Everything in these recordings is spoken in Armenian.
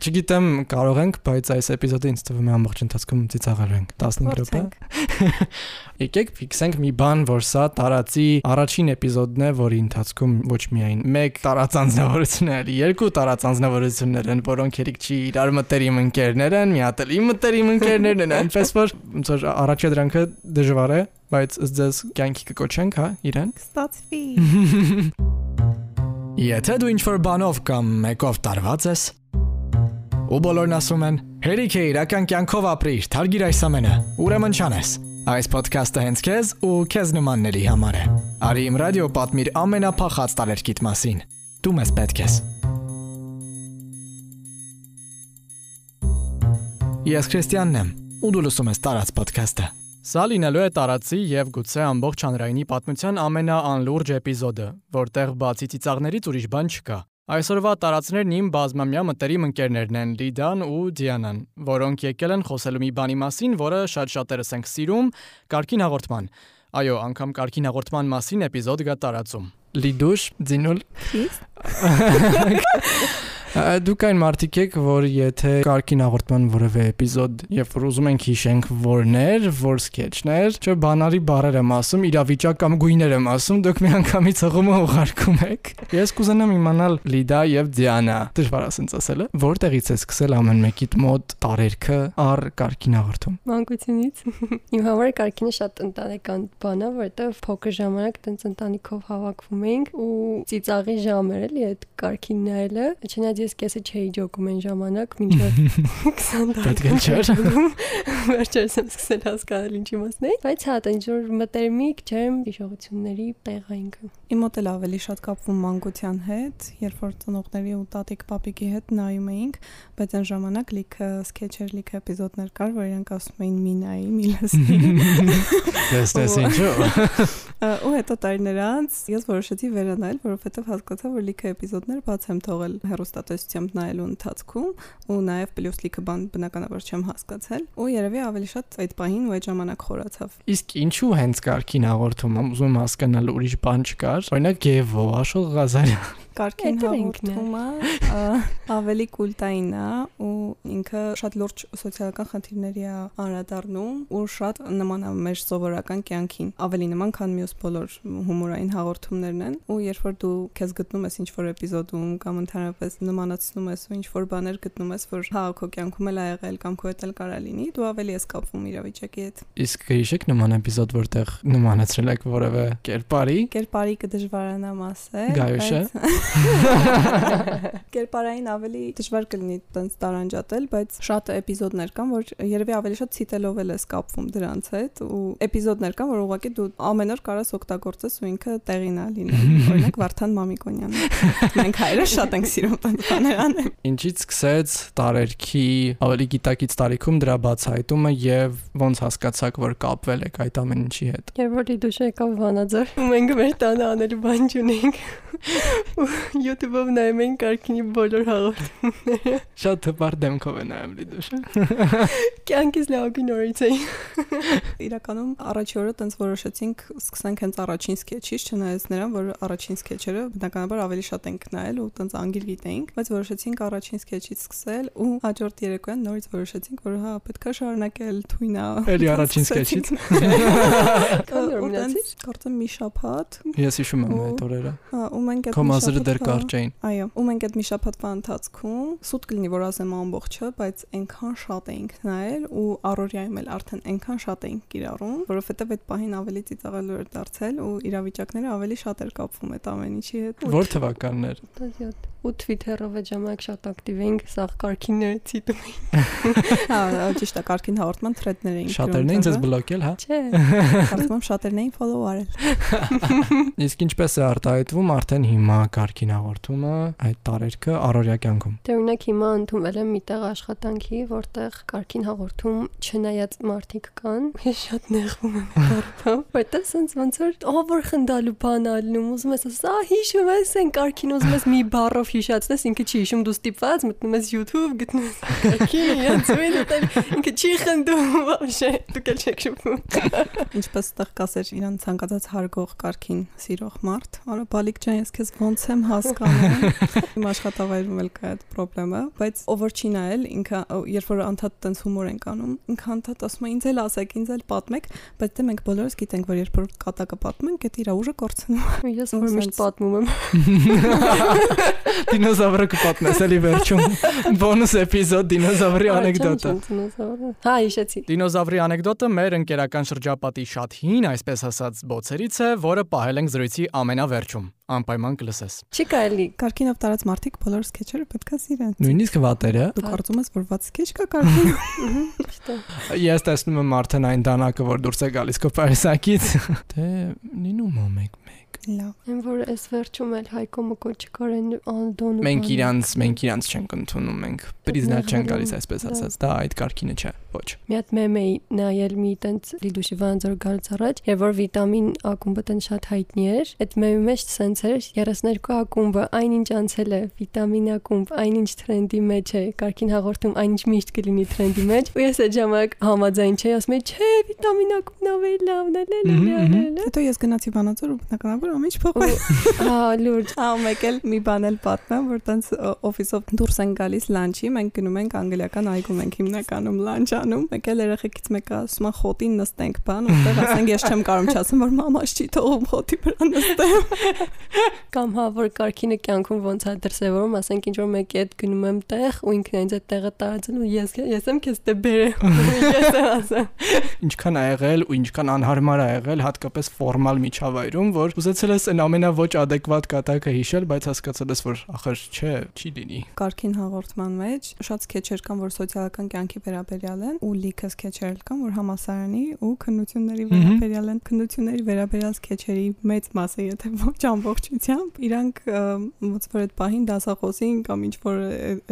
Չգիտեմ, կարող ենք, բայց այս էպիզոդը ինձ թվում է ամբողջ ընթացքում ծիծաղել ենք 15 րոպե։ Եկեք ֆիքսենք մի բան, որ սա տարածի առաջին էպիզոդն է, որի ընթացքում ոչ միայն մեկ տարածանձնավորություններ, երկու տարածանձնավորություններ են, որոնք երիկ չի իրար մտերիմ ընկերներ են, մի հատ էլ իմ մտերիմ ընկերներն են, այնպես որ ոնց որ առաջադրանքը դժվար է, բայց ըստ ձեզ կյանքի կկոչենք, հա, իրեն։ Ստացվի։ Եթե դու ինչ-որ բանով կամ մեկով տարված ես, ու բոլորն ասում են. «Հերիք է իրական կյանքով ապրիր, թարգիր այս ամենը»։ Ուրեմն չանես։ Այս ոդքասթը հենց քեզ ու քեզ նմանների համար է։ Արի իմ ռադիո պատմիր ամենափախած տարերկիտ մասին։ Դու մեզ պետք ես։ Ես Քրիստիանն եմ, ու դու լսում ես տարած ոդքասթը։ Սա լինելու է տարածի եւ գուցե ամբողջ հանրայինի պատմության ամենաանլուրջ էպիզոդը, որտեղ բացի ծիծաղներից ուրիշ բան չկա։ Այսօրվա տարածներն իմ բազմամյա մտերիմ ընկերներն են Լիդան ու Դիանան, որոնք եկել են խոսելու մի բանի մասին, որը շատ շատերս ենք սիրում՝ կարքին հաղորդման։ Այո, անգամ կարքին հաղորդման մասին էպիզոդ գա տարածում։ Լիդուշ, Ձինուլ։ Դուք այն մարդիկ եք, որ եթե կարքին հաղորդման որևէ էպիզոդ, երբ որ ուզում ենք հիշենք որներ, որ սկեչներ, չէ բանարի բառեր եմ ասում, իրավիճակ կամ գույներ եմ ասում, դուք միանգամից հղումը ուղարկում եք։ Ես կուզենամ իմանալ Լիդա եւ Դիանա, դժվար ասենց ասելը, որտեղից է սկսել ամեն մեկիդ մոտ տարերքը առ կարքին հաղորդում։ Մանկությունից։ Իմ համար կարքինը շատ ընտանեկան բան է, որովհետև փոքր ժամանակ տենց ընտանիքով հավաքվում էինք ու ծիծաղի ժամ էր էլի այդ կարքին նայելը։ Չնայած ես քեսը չէի ջոկում այն ժամանակ, մինչև 20 տարեկան չէր։ Վերջերս եմ սկսել հասկանալ ինչի մասն է, բայց հա, այնջ որ մտերմիկ չեմ հիշողությունների տեղ այնքը։ Իմ մոտ էլ ավելի շատ կապվում մանկության հետ, երբ որ ծնողների ու տատիկ պապիկի հետ նայում էինք, բայց այն ժամանակ լիքը սքեչեր, լիքը էպիզոդներ կար, որ իրենք ասում էին մինայի, միլասնի։ Դες դες ինչու։ Ու հետո տարիներ անց ես որոշեցի վերանալ, որովհետև հասկացա, որ լիքը էպիզոդներ բաց եմ թողել հերոստատ հերոստատեսությամբ նայելու ընթացքում ու նաև պլյուս լիքը բան բնականաբար չեմ հասկացել ու երևի ավելի շատ այդ պահին ու այդ ժամանակ խորացավ։ Իսկ ինչու հենց կարքին հաղորդում եմ ուզում հասկանալ ուրիշ բան չկար։ Օրինակ Գևո, Աշոտ Ղազարյան Կարքին հաղորդումը ավելի կուլտային է ու ինքը շատ լուրջ սոցիալական խնդիրների է անդրադառնում ու շատ նման է մեր սովորական կյանքին ավելի նման քան մյուս բոլոր հումորային հաղորդումներն են ու երբ որ դու քեզ գտնում ես ինչ-որ էպիզոդում կամ ընդհանրապես նմանացնում ես ու ինչ-որ բաներ գտնում ես որ հա քո կյանքում էլ ա եղել կամ քո հետ էլ կարա լինի դու ավելի ես կապվում իրավիճակի հետ Իսկ հիշեք նման էպիզոդ, որտեղ նմանացրել եք որևէ կերպարի։ կերպարի կդժվարանամ ասել Գայուշը։ Կերպարային ավելի դժվար կլինի տենց տարանջատել, բայց շատ էպիզոդներ կան, որ երևի ավելի շատ ցիտելով էլ ես կապվում դրանց հետ ու էպիզոդներ կան, որ ուղղակի դու ամեն օր կարաս օգտագործես ու ինքը տեղին է լինում։ Օրինակ Վարդան Մամիկոնյանը։ Մենք հայերը շատ ենք սիրում տենց բաներ անել։ Ինչից սկսեց տարերքի ավելի գիտակից տարիքում դրա բացահայտումը եւ ոնց հասկացաք, որ կապվել եք այդ ամեն ինչի հետ։ Երբ որ դուշ եկավ Վանաձոր, մենք մեր տանը անելու բան չունենք։ Ու YouTube-ով նայում ենք կարքինի բոլոր հաղորդումները։ Շատ թվար դեմքով է նայում լիդուշը։ Կյանքից լավագույն օրից էի։ Իրականում առաջի օրը տենց որոշեցինք սկսենք հենց առաջին սկեչից, չնայած նրան, որ առաջին սկեչերը բնականաբար ավելի շատ ենք նայել ու տենց անգիր գիտեինք, բայց որոշեցինք առաջին սկեչից սկսել ու հաջորդ երեկոյան նորից որոշեցինք, որ հա պետքա շարունակել թույնա։ Էլի առաջին սկեչից։ օր մնացիր։ Կարծեմ մի շաբաթ։ Ես հիշում եմ այդ օրերը։ Հա, ու մենք այդ Քո մի մազերը դեռ կարճ էին։ Այո, ու մենք այդ մի շաբաթվա ընթացքում սուտ կլինի որ ասեմ ամբողջը, բայց այնքան շատ էինք նայել ու առօրյայում էլ արդեն այնքան շատ էինք կիրառում, որովհետև այդ պահին ավելի ծիծաղելու էր դարձել ու իրավիճակները ավելի շատ էր կապվում այդ ամեն ինչի հետ։ Որ թվականներ։ 17 ու Twitter-ով այդ ժամանակ շատ ակտիվ էինք, սաղ կարքինները ցիտում էինք։ Հա, ճիշտ է, կարգին հաղորդման թրեդներ էինք։ Շատերն էին ձեզ բլոկել, հա։ Չէ։ Կարծում եմ շատերն էին follow արել։ Իսկ ինչպես է արտահայտվում արդեն հիմա կարքին հաղորդումը այդ տարերքը առօրյա կյանքում։ Դե օրինակ հիմա ընդունվել եմ միտեղ աշխատանքի, որտեղ կարքին հաղորդում չնայած մարդիկ կան, ես շատ նեղվում եմ կարդամ, որտեղ sense ոնց որ որ խնդալու բան ալնում, ուզում ես ասես, «Ա հիշում ես այն կարքին ուզում ես մի բառով YouTube-ով հիշացնես, ինքը չի հիշում, դու ստիպված մտնում ես YouTube, գտնում ես քիքին, յացույն դու ինքը չի խնդում, ոչ, դու կել չեք շփվում։ Ինչպես այդտեղ կասեր իրան ցանկացած հարգող կարքին սիրող մարդ, արա բալիկ ջան, ես քեզ ոնց եմ հասկանում։ Իմ աշխատավայրում էլ կա այդ խնդրեմը, բայց ով որ չի նայել, ինքը երբ որ անդադ տենց հումոր ենք անում, ինքը անդադ ասում է ինձ էլ ասեք, ինձ էլ պատմեք, բայց դե մենք բոլորս գիտենք, որ երբ որ կատակը պատմենք, դա իր ուժը կորցնում։ Ես որ միշտ պատմում եմ։ Դինոզավրը կպատնես էլի վերջում։ Բոնուս էպիզոդ դինոզավրի անեկդոտը։ Հա, հիշեցի։ Դինոզավրի անեկդոտը մեր ընկերական շրջապատի շատ հին, այսպես ասած, բոցերից է, որը պահել ենք զրույցի ամենավերջում անպայման կլսես։ Չի կարելի։ Կարքինով տարած մարդիկ բոլոր սկեչերը պետքա սիրեն։ Նույնիսկ վատերը։ Դու կարծում ես, որ ված սկեչ կա կարքին։ Ես տեսնում եմ արդեն այն դանակը, որ դուրս է գալիս քո պարիսակից։ Դե լինում ո մեկ Լավ։ Եմ որ այս վերջում էլ Հայկո Մկոչի կարեն Անդոն Մենք իրանց, մենք իրանց չենք ընդունում, մենք պրիզնա չեն գալիս, այսպես ասած, դա այդ կարգինը չէ, ոչ։ Մի հատ մեմ էի նայել մի տենց Լիդուշի վանձոր գալուց առաջ, եւ որ վիտամին ակումբը տենց շատ հայտնի էր, այդ մեմի մեջ սենց էր 32 ակումբը, այնինչ անցել է, վիտամին ակումբ, այնինչ տրենդի մեջ է, կարգին հաղորդում այնինչ միշտ կլինի տրենդի մեջ։ Ու ես այդ ժամանակ համաձայն չէի, ասում եմ, չէ, վիտամին ակումբն ավելի լավն է, լելելելելե։ Հետո ես գնացի Վանաձոր ու բնականաբար ամիջ փոխվել։ Հա, լուրջ։ Հա, մեկ էլ մի բան էլ պատմեմ, որ տենց օֆիսով դուրս են գալիս լանչի, մենք գնում ենք անգլիական այգում ենք հիմնականում լանչ անում։ Մեկ էլ երեխեքից մեկը ասում է խոտին նստենք բան, ուտեղ ասենք ես չեմ կարող չասեմ, որ մամաս չի թողում խոտի վրա նստեմ։ Կամ հա, որ կարքինը կյանքում ոնց է դրսևորում, ասենք ինչ որ մեկի հետ գնում եմ տեղ ու ինքն ինձ այդ տեղը տարածել ու ես ես եմ քեզ դե բերեմ։ Ես եմ ասեմ։ Ինչքան ա եղել ու ինչքան անհարմար ա եղել հատկապես ֆորմալ միջավայրում, որ ուզեցել ես այն ամենավոչ adekvat կատակը հիշել, բայց հասկացել ես, որ ախր չէ, չի լինի։ Կարքին հաղորդման մեջ շատ սկեչեր կան, որ սոցիալական կյանքի վերաբերյալ են, ու լիքը սկեչեր կան, որ համասարանի ու քննությունների վերաբերյալ են։ Քննությունների վերաբերյալ սկեչերի մեծ մասը, եթե ոչ ամբողջությամբ, իրանք ոնց որ այդ պահին դասախոսին կամ ինչ որ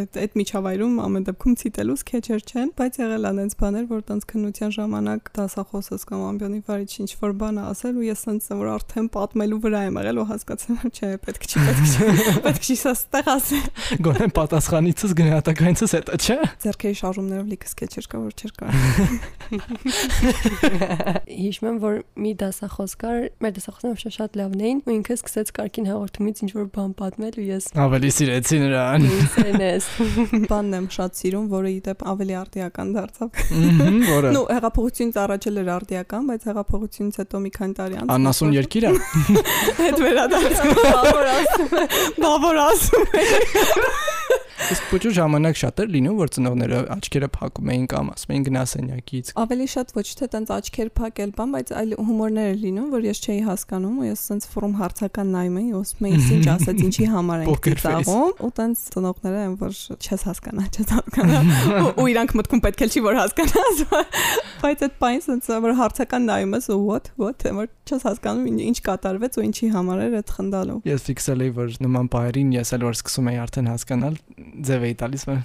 այդ այդ միջավայրում ամեն դեպքում ցիտելու սկեչեր չեն, բայց եղել են այնց բաներ, որ տենց քննության ժամանակ դասախոսս կամ ամբյոնի վարիչ ինչ որ բան ասել ու ես sense որ արդեն պատմելու վրա եմ եղել ու հասկացել որ չէ, պետք չի, պետք չի, պետք չի սա ստեղ ասել։ Գոնե պատասխանիցս գնահատականիցս հետո, չէ։ Ձերքերի շարժումներով լիքը սկեչեր կա, որ չէր կա։ Հիշում եմ, որ մի դասախոս կար, մեր դասախոսները շատ լավն էին ու ինքը սկսեց կարգին հաղորդումից ինչ որ բան պատմել ու ես ավելի սիրեցի նրան։ Ինքնես։ Բանն եմ շատ սիրում, որը իդեպ ավելի արդիական դարձավ։ Որը։ Նու հեղափոխությունից առաջել էր արդիական, բայց հեղափոխությունից հետո մի քանի տարի անց Անասուն երկիրը։ հետ վերադարձավ։ Բավոր ասում է։ Բավոր ասում է։ Իսկ փոքր ժամանակ շատ էր լինում, որ ծնողները աչքերը փակում էին կամ ասում էին գնասենյակից։ Ավելի շատ ոչ թե տենց աչքեր փակել բան, բայց այլ հումորներ էր լինում, որ ես չէի հասկանում ու ես սենց ֆորում հարցական նայում էի, ասում էի, ինչ ասած, ինչի համար ենք ծիծաղում, ու տենց ծնողները են, որ չես հասկանա, չես հասկանա։ Ու իրանք մտքում պետք է չի որ հասկանաս։ Բայց այդ բանը սենց որ հարցական նայում ես ու what what որ չես հասկանում ինչ կատարվեց ու ինչի համար էր այդ խնդալու։ Ես ֆիքսել էի, որ նման բայերին ես էլ որ սկսում էի արդեն հասկանալ, ձև էի տալիս, որ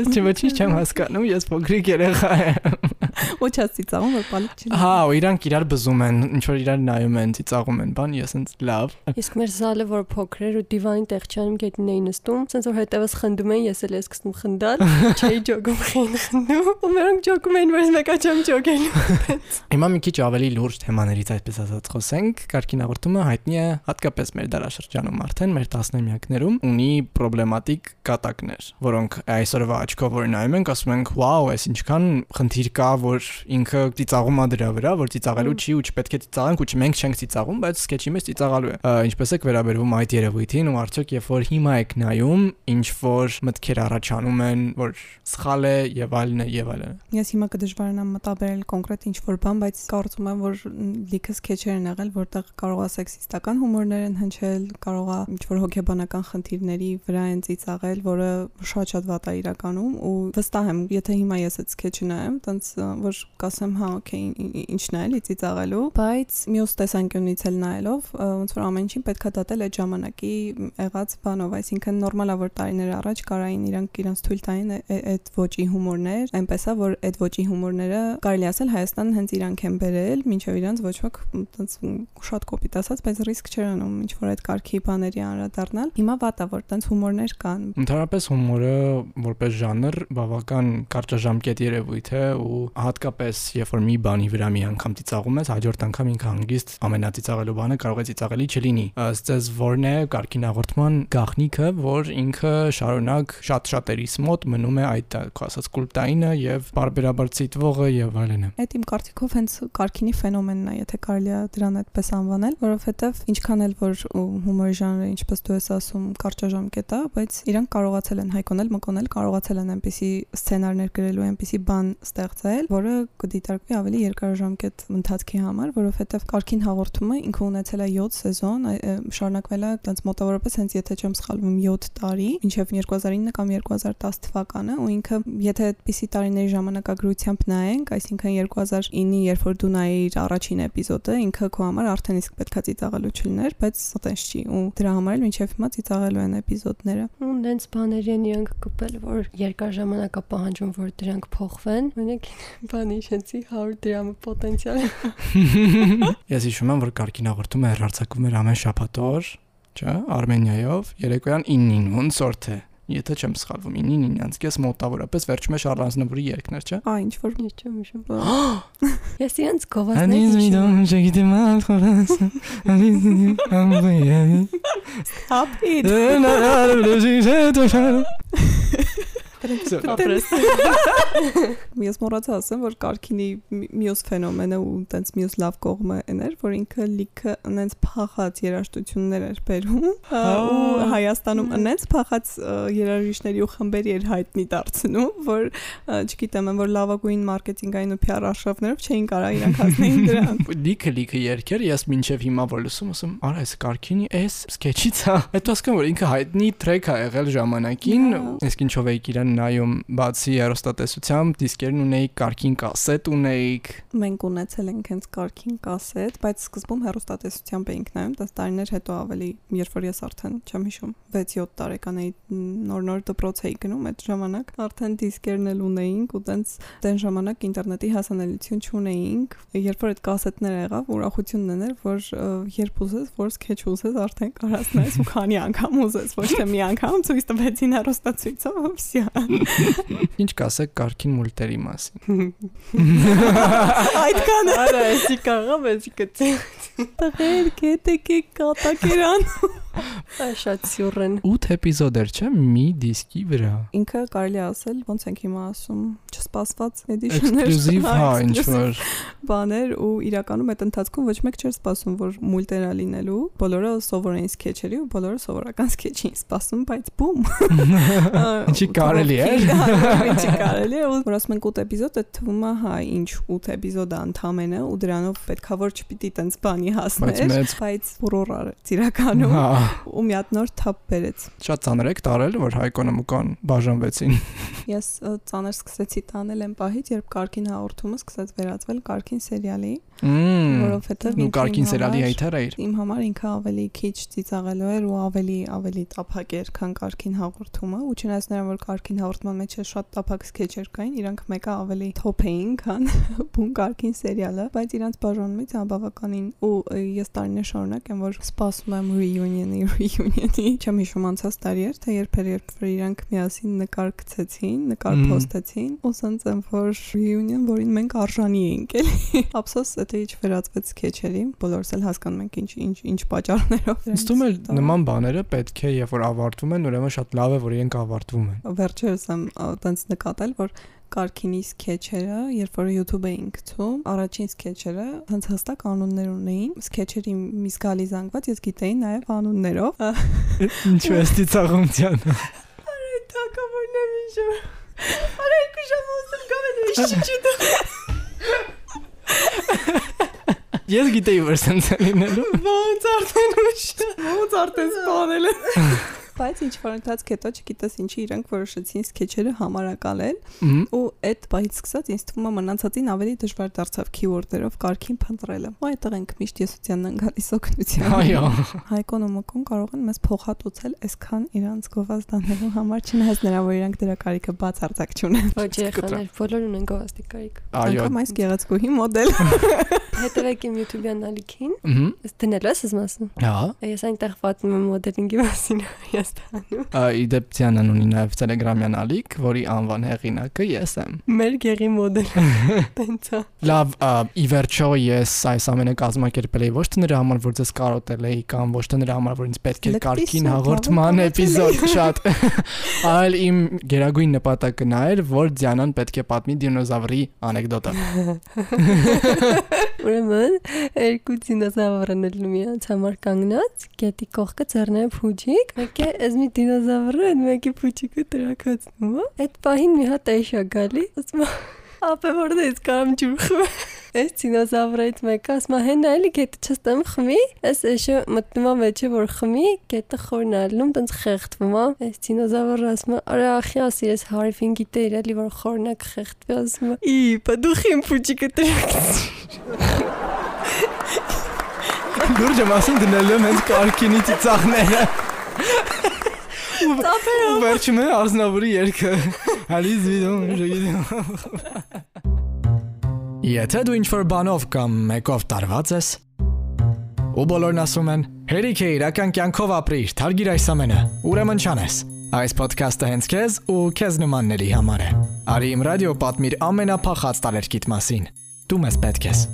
ես չի ոչինչ չեմ հասկանում, ես փոքրիկ երեխա եմ։ Ոչ ես ծիծաղում որ բալիկ չի։ Հա, ու իրանք իրար բզում են, ինչ որ իրար նայում են, ծիծաղում են, բան, ես ինձ լավ։ Իսկ մեր զալը որ փոքր էր ու դիվանին տեղ չանում գետնին էին նստում, ցենց որ հետևս խնդում էին, ես էլ ես սկսում խնդալ, չէի ջոգում խին խնդում, ու մերոնք ջոգում էին, որ ես մեկա չեմ ջոգելու։ Հիմա մի քիչ ավելի լուրջ թեմաներից այսպես ասած խոսենք։ Կարգին հաղորդումը հայտնի է հատկապես մեր դարաշրջանում արդեն մեր 10-նամյակներում ունի պրոբլեմատիկ կատակներ, որոնք այսօրվա աչքով որ նայում ենք, ասում ենք, «Վաու, այս ինչքան խնդիր կա, որ ինքը ծիծաղում է դրա վրա, որ ծիծաղելու չի ու չպետք է ծիծաղենք ու չմենք չենք ծիծաղում, բայց սկեչի մեջ ծիծաղալու է»։ Ինչպես է վերաբերվում այդ երևույթին ու արդյոք երբ որ հիմա եք նայում, ինչ որ մտքեր առաջանում են, որ սխալ է եւ այլն է եւ այլն։ Ես հիմա կդժվարանամ մտաբերել կոնկրետ ինչ որ բան, բայց կարծում եմ, որ լիքը սկեչեր են եղել, որտեղ կարող է սեքսիստական հումորներ են հնչել, կարող է ինչ որ հոգեբանական խնդիրների վրա են ծիծաղել, որը շատ-շատ վատ է իրականում ու վստահ եմ, եթե հիմա ես այդ սկեչը նայեմ, տենց որ կասեմ, հա, օքեյ, ինչն է էլի ծիծաղելու, բայց մյուս տեսանկյունից էլ նայելով, ոնց որ ամեն ինչին պետքա դատել այդ ժամանակի եղած բանով, այսինքն նորմալ է որ տարիներ առաջ կարային իրանք իրանք թույլ տային այդ ոճի հումորներ, այնպես է որ այդ ոճի հումորները կարելի ասել Հայաստան հենց իրանք են բերել, ինչեւ իրանք ոչ ոք տենց շատ կոպիտ ասած, բայց ռիսկ չեր անում, ինչ որ այդ կարգի բաների անդրադառնալ։ Հիմա վատ է որ տենց հումորներ կան։ Ընդհանրապես հումորը որպես ժանր բավական կարճաժամկետ երևույթ է ու հատկապես երբ որ մի բանի վրա մի անգամ ծիծաղում ես, հաջորդ անգամ ինքը հանգիստ ամենածիծաղելու բանը կարող է ծիծաղելի չլինի։ Ըստ ձեզ ո՞րն է կարգին հաղորդման գաղտնիքը, որ ինքը շարունակ շատ շատերիս մոտ մնում է այդ ասած կուլտայինը եւ բարբերաբար ծիծվողը եւ այլն։ Այդ իմ կարծիքով հենց կարքինի ֆենոմենն է, եթե կարելի է դրան այդպես անվանել, որովհետեւ ինչքան էլ որ հումոր ժանրը, ինչպես դու ես ասում, կարճաժամկետ է, բայց իրանք կարողացել են հայկոնել, մկոնել, կարողացել են այնպիսի սցենարներ գրելու, այնպիսի բան ստեղծել, որը կդիտարկվի ավելի երկարաժամկետ ընթացքի համար, որովհետև Կարքին հաղորդումը ինքը ունեցել է 7 սեզոն, շարունակվել է այնց մոտավորապես հենց եթե չեմ սխալվում 7 տարի, մինչև 2009 կամ 2010 թվականը, ու ինքը եթե այդպիսի տարիների ժամանակագրությամբ նայենք, այսինքն 2009-ի, երբ որ դու նայիր առաջին էպիզոդը, ինքը քո համար արդեն իսկ պետքա ծիծաղելու չլիներ, բայց այդպես չի, ու դրա համար էլ մինչև հիմա ծիծաղելու են էպիզոդները։ Ու դենց բաների են իրանք կպել, որ երկար ժամանակ է պահանջում, որ դրանք փոխվեն։ Մենակ բանի շենցի 100 դրամը պոտենցիալ։ Ես հիշում եմ, որ կարգին հաղորդումը հեռարձակվում էր ամեն շաբաթ օր, չէ՞, Արմենիայով, երեկոյան 9-ին, ոնց օրթ է եթե չեմ սխալվում 9-ին 9-ից կես մոտավորապես վերջում է Շարլ Ազնավուրի երգներ, չէ՞։ Ա ինչ որ չեմ հիշում։ Ես իրենց գովազներ։ Անիզ մի դոմ շեգիտի մալ խորս։ Անիզ ամբայ։ Stop it։ Ապրես։ Ես մոռացա ասեմ, որ Կարքինի մյուս ֆենոմենը ու տենց մյուս լավ կողմը այն էր, որ ինքը լիքը այնց փախած երաժշտություններ էր բերում ու Հայաստանում այնց փախած երաժիշտների ու խմբերի էր հայտնի դարձնում, որ չգիտեմ, որ լավագույն մարքեթինգային ու PR արշավներով չէին կարող իրանք հասնեին դրան։ Լիքը լիքը երգեր, ես մինչև հիմա որ լսում ասում, արա այս Կարքինի էս սկեչից է։ Հետո ասում որ ինքը հայտնի տրեք ա եղել ժամանակին, իսկ ինչով էի իրան նայում բացի երոստատեսությամբ դիսկերն ունեի, կարքին կասետ ունեիք։ Մենք ունեցել ենք հենց կարքին կասետ, բայց սկզբում հերոստատեսությամբ էինք նայում, 10 տարիներ հետո ավելի, երբ որ ես արդեն չեմ հիշում, 6-7 տարեկան էի, նոր-նոր դպրոց էի գնում այդ ժամանակ, արդեն դիսկերն էլ ունեինք ու տենց դեն ժամանակ ինտերնետի հասանելիություն չունեինք։ Երբ որ այդ կասետները եղավ, ուրախությունն ուներ, որ երբ ուզես, որ sketch ուզես, արդեն կարաս նայես ու քանի անգամ ուզես, ոչ թե մի անգամ ցույց տվեցին հերոստացույցով, վсё։ Ինչ կասեք կարքին մուլտերի մասին։ Այդքան Արա, էսի կարող էսի կծի։ տղեր կետեկե կատակերան։ շատ սյուռ են։ 8 էպիզոդ էր, չէ՞, մի դիսկի վրա։ Ինքը կարելի ասել, ոնց ենք հիմա ասում, չսպասված էդիշներ։ Էքսկլյուզիվ, հա, ինչ որ բաներ ու իրականում այդ ընթացքում ոչ մեկ չէր սպասում, որ մուլտերա լինելու։ Բոլորը սովոր էին սկեչերի ու բոլորը սովորական սկեչ էին սպասում, բայց բում։ Ինչի կարելի է։ Ինչի կարելի է, որ ասում ենք 8 էպիզոդ, այդ թվում է, հա, ինչ 8 էպիզոդ է ընդամենը ու դրանով պետքա որ չպիտի տենց բանի հասներ, բայց բուրոր արեց իրականում։ Հա, ու մի հատ նոր թափ բերեց։ շատ ծանր եք տարել, որ Հայկոնը մկան բաժանվեցին։ Ես ծանր սկսեցի տանել այն պահից, երբ Կարքին հաղորդումը սկսեց վերածվել Կարքին սերիալի, որովհետև Ու Կարքին սերիալի հայտեր էր։ Իմ համար ինքը ավելի քիչ ծիծաղելու էր ու ավելի ավելի տափակ էր, քան Կարքին հաղորդումը, ու չնայած նրան որ Կարքին հաղորդման մեջ շատ տափակ սկեչեր կային, իրանք մեկը ավելի թոփ էին, քան բուն Կարքին սերիալը, բայց իրանք բաժանումից անբավականին ու ես տարիներ շարունակ եմ որ սպասում եմ reunion-ի, reunion-ի, չեմ հիշում անցած տարի էր, թե երբ էր երբ որ իրանք միասին նկար գցեցին, նկար post-եցին, ու սենց եմ որ reunion, որին մենք արժանի էինք, էլի։ Ափսոս դա ինչ վերածվեց սկեչերի, բոլորս էլ հասկանում ենք ինչ ինչ ինչ պատճառներով։ Ինձ թվում է նման բաները պետք է երբ որ ավարտվում են, ուրեմն շատ լավ է որ իրենք ավարտվում են։ Վերջերս եմ տենց նկատել, որ Կարքինի սկեչերը, երբ որ YouTube էին գցում, առաջին սկեչերը հենց հստակ անուններ ունեին։ Սկեչերի մի զգալի զանգված ես գիտեի նաև անուններով։ Ինչու է ստիծաղումցյան։ Արի թակավորն եմ իշում։ Արա երկու ժամ ուսում գավեն չիտ։ Ես գիտեի որ սենց է լինելու։ Ոնց արդեն ուշ։ Ոնց արդեն սպանել Բայց ինչ որ ընթացք հետո չգիտես ինչի իրանք որոշեցին սկեչերը համարակալել ու այդ պահից սկսած ինձ թվում է մնացածին ավելի դժվար դարձավ keyword-երով կարգին փնտրելը։ Ու այդտեղ ենք միշտ եսությանն գալիս օգնության։ Այո։ Հայկոն ու Մկոն կարող են մեզ փոխհատուցել այսքան իրանց գովազդանելու համար, չնայած նրա որ իրանք դրա կարիքը բացարձակ չունեն։ Ոչ երեխաներ բոլոր ունեն գովազդի կարիք։ Այո։ Անկամ այս գեղեցկուհի մոդել։ Հետևեք իմ YouTube-յան ալիքին։ Մհմ։ Ըստ դնել ես ասում։ Հա։ Ես այնտեղ պատմում եմ մոդելինգի մասին Հայաստանում։ Իդեպցյանն ունի նաև Telegram-յան ալիք, որի անվան հեղինակը ես եմ։ Մեր գեղի մոդել։ Տենց է։ Լավ, ի վերջո ես այս ամենը կազմակերպել էի ոչ թե նրա համար, որ ձեզ կարոտել էի կամ ոչ թե նրա համար, որ ինձ պետք է կարգին հաղորդման էպիզոդ շատ, այլ իմ գերագույն նպատակը նա էր, որ Դիանան պետք է պատմի դինոզավրի անեկդոտը։ Ուրեմն երկու դինոզավրն էլ միած համար կանգնած, գետի կողքը ձեռները փուջիկ, մեկը այս մի դինոզավրը, մեկի փուջիկը տրակացնում է։ Այդ պահին մի հատ էշա գալի, ասում է ապե որտե՞ց կամ ջուրխը։ Այս դինոզավրից մեկը ասում է հենա էլի գետը չստեմ խմի, այս էշը մտնում է մեջը որ խմի, գետը խորն ալնում, տենց խեղդվում է։ Այս դինոզավրը ասում է արա ախի ասի ես հարիֆին գիտեիր էլի որ խորնակ խեղդվի, ասում է ի բդուխին փուջիկը տրակացնում։ Դուրջ եմ ասում դնել եմ հենց կարքինի ծիծաղները։ Տապերով։ Վերջում է արznավորի երգը։ Հալիս վիդեոն ժողիդում։ Եթե դու ինչ-որ բանով կամ մեկով տարված ես, ու բոլորն ասում են, հերիք է իրական կյանքով ապրիր, թարգիր այս ամենը, ուրեմն չանես։ Այս ոդքասթը հենց քեզ ու քեզ նմանների համար է։ Արի իմ ռադիո պատմիր ամենափախած տարերկիտ մասին։ Դու մեզ պետք ես։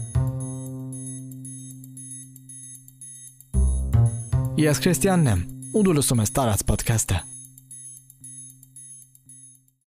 Ես Քրիստիանն եմ, ու դու լսում ես տարած ոդքասթը։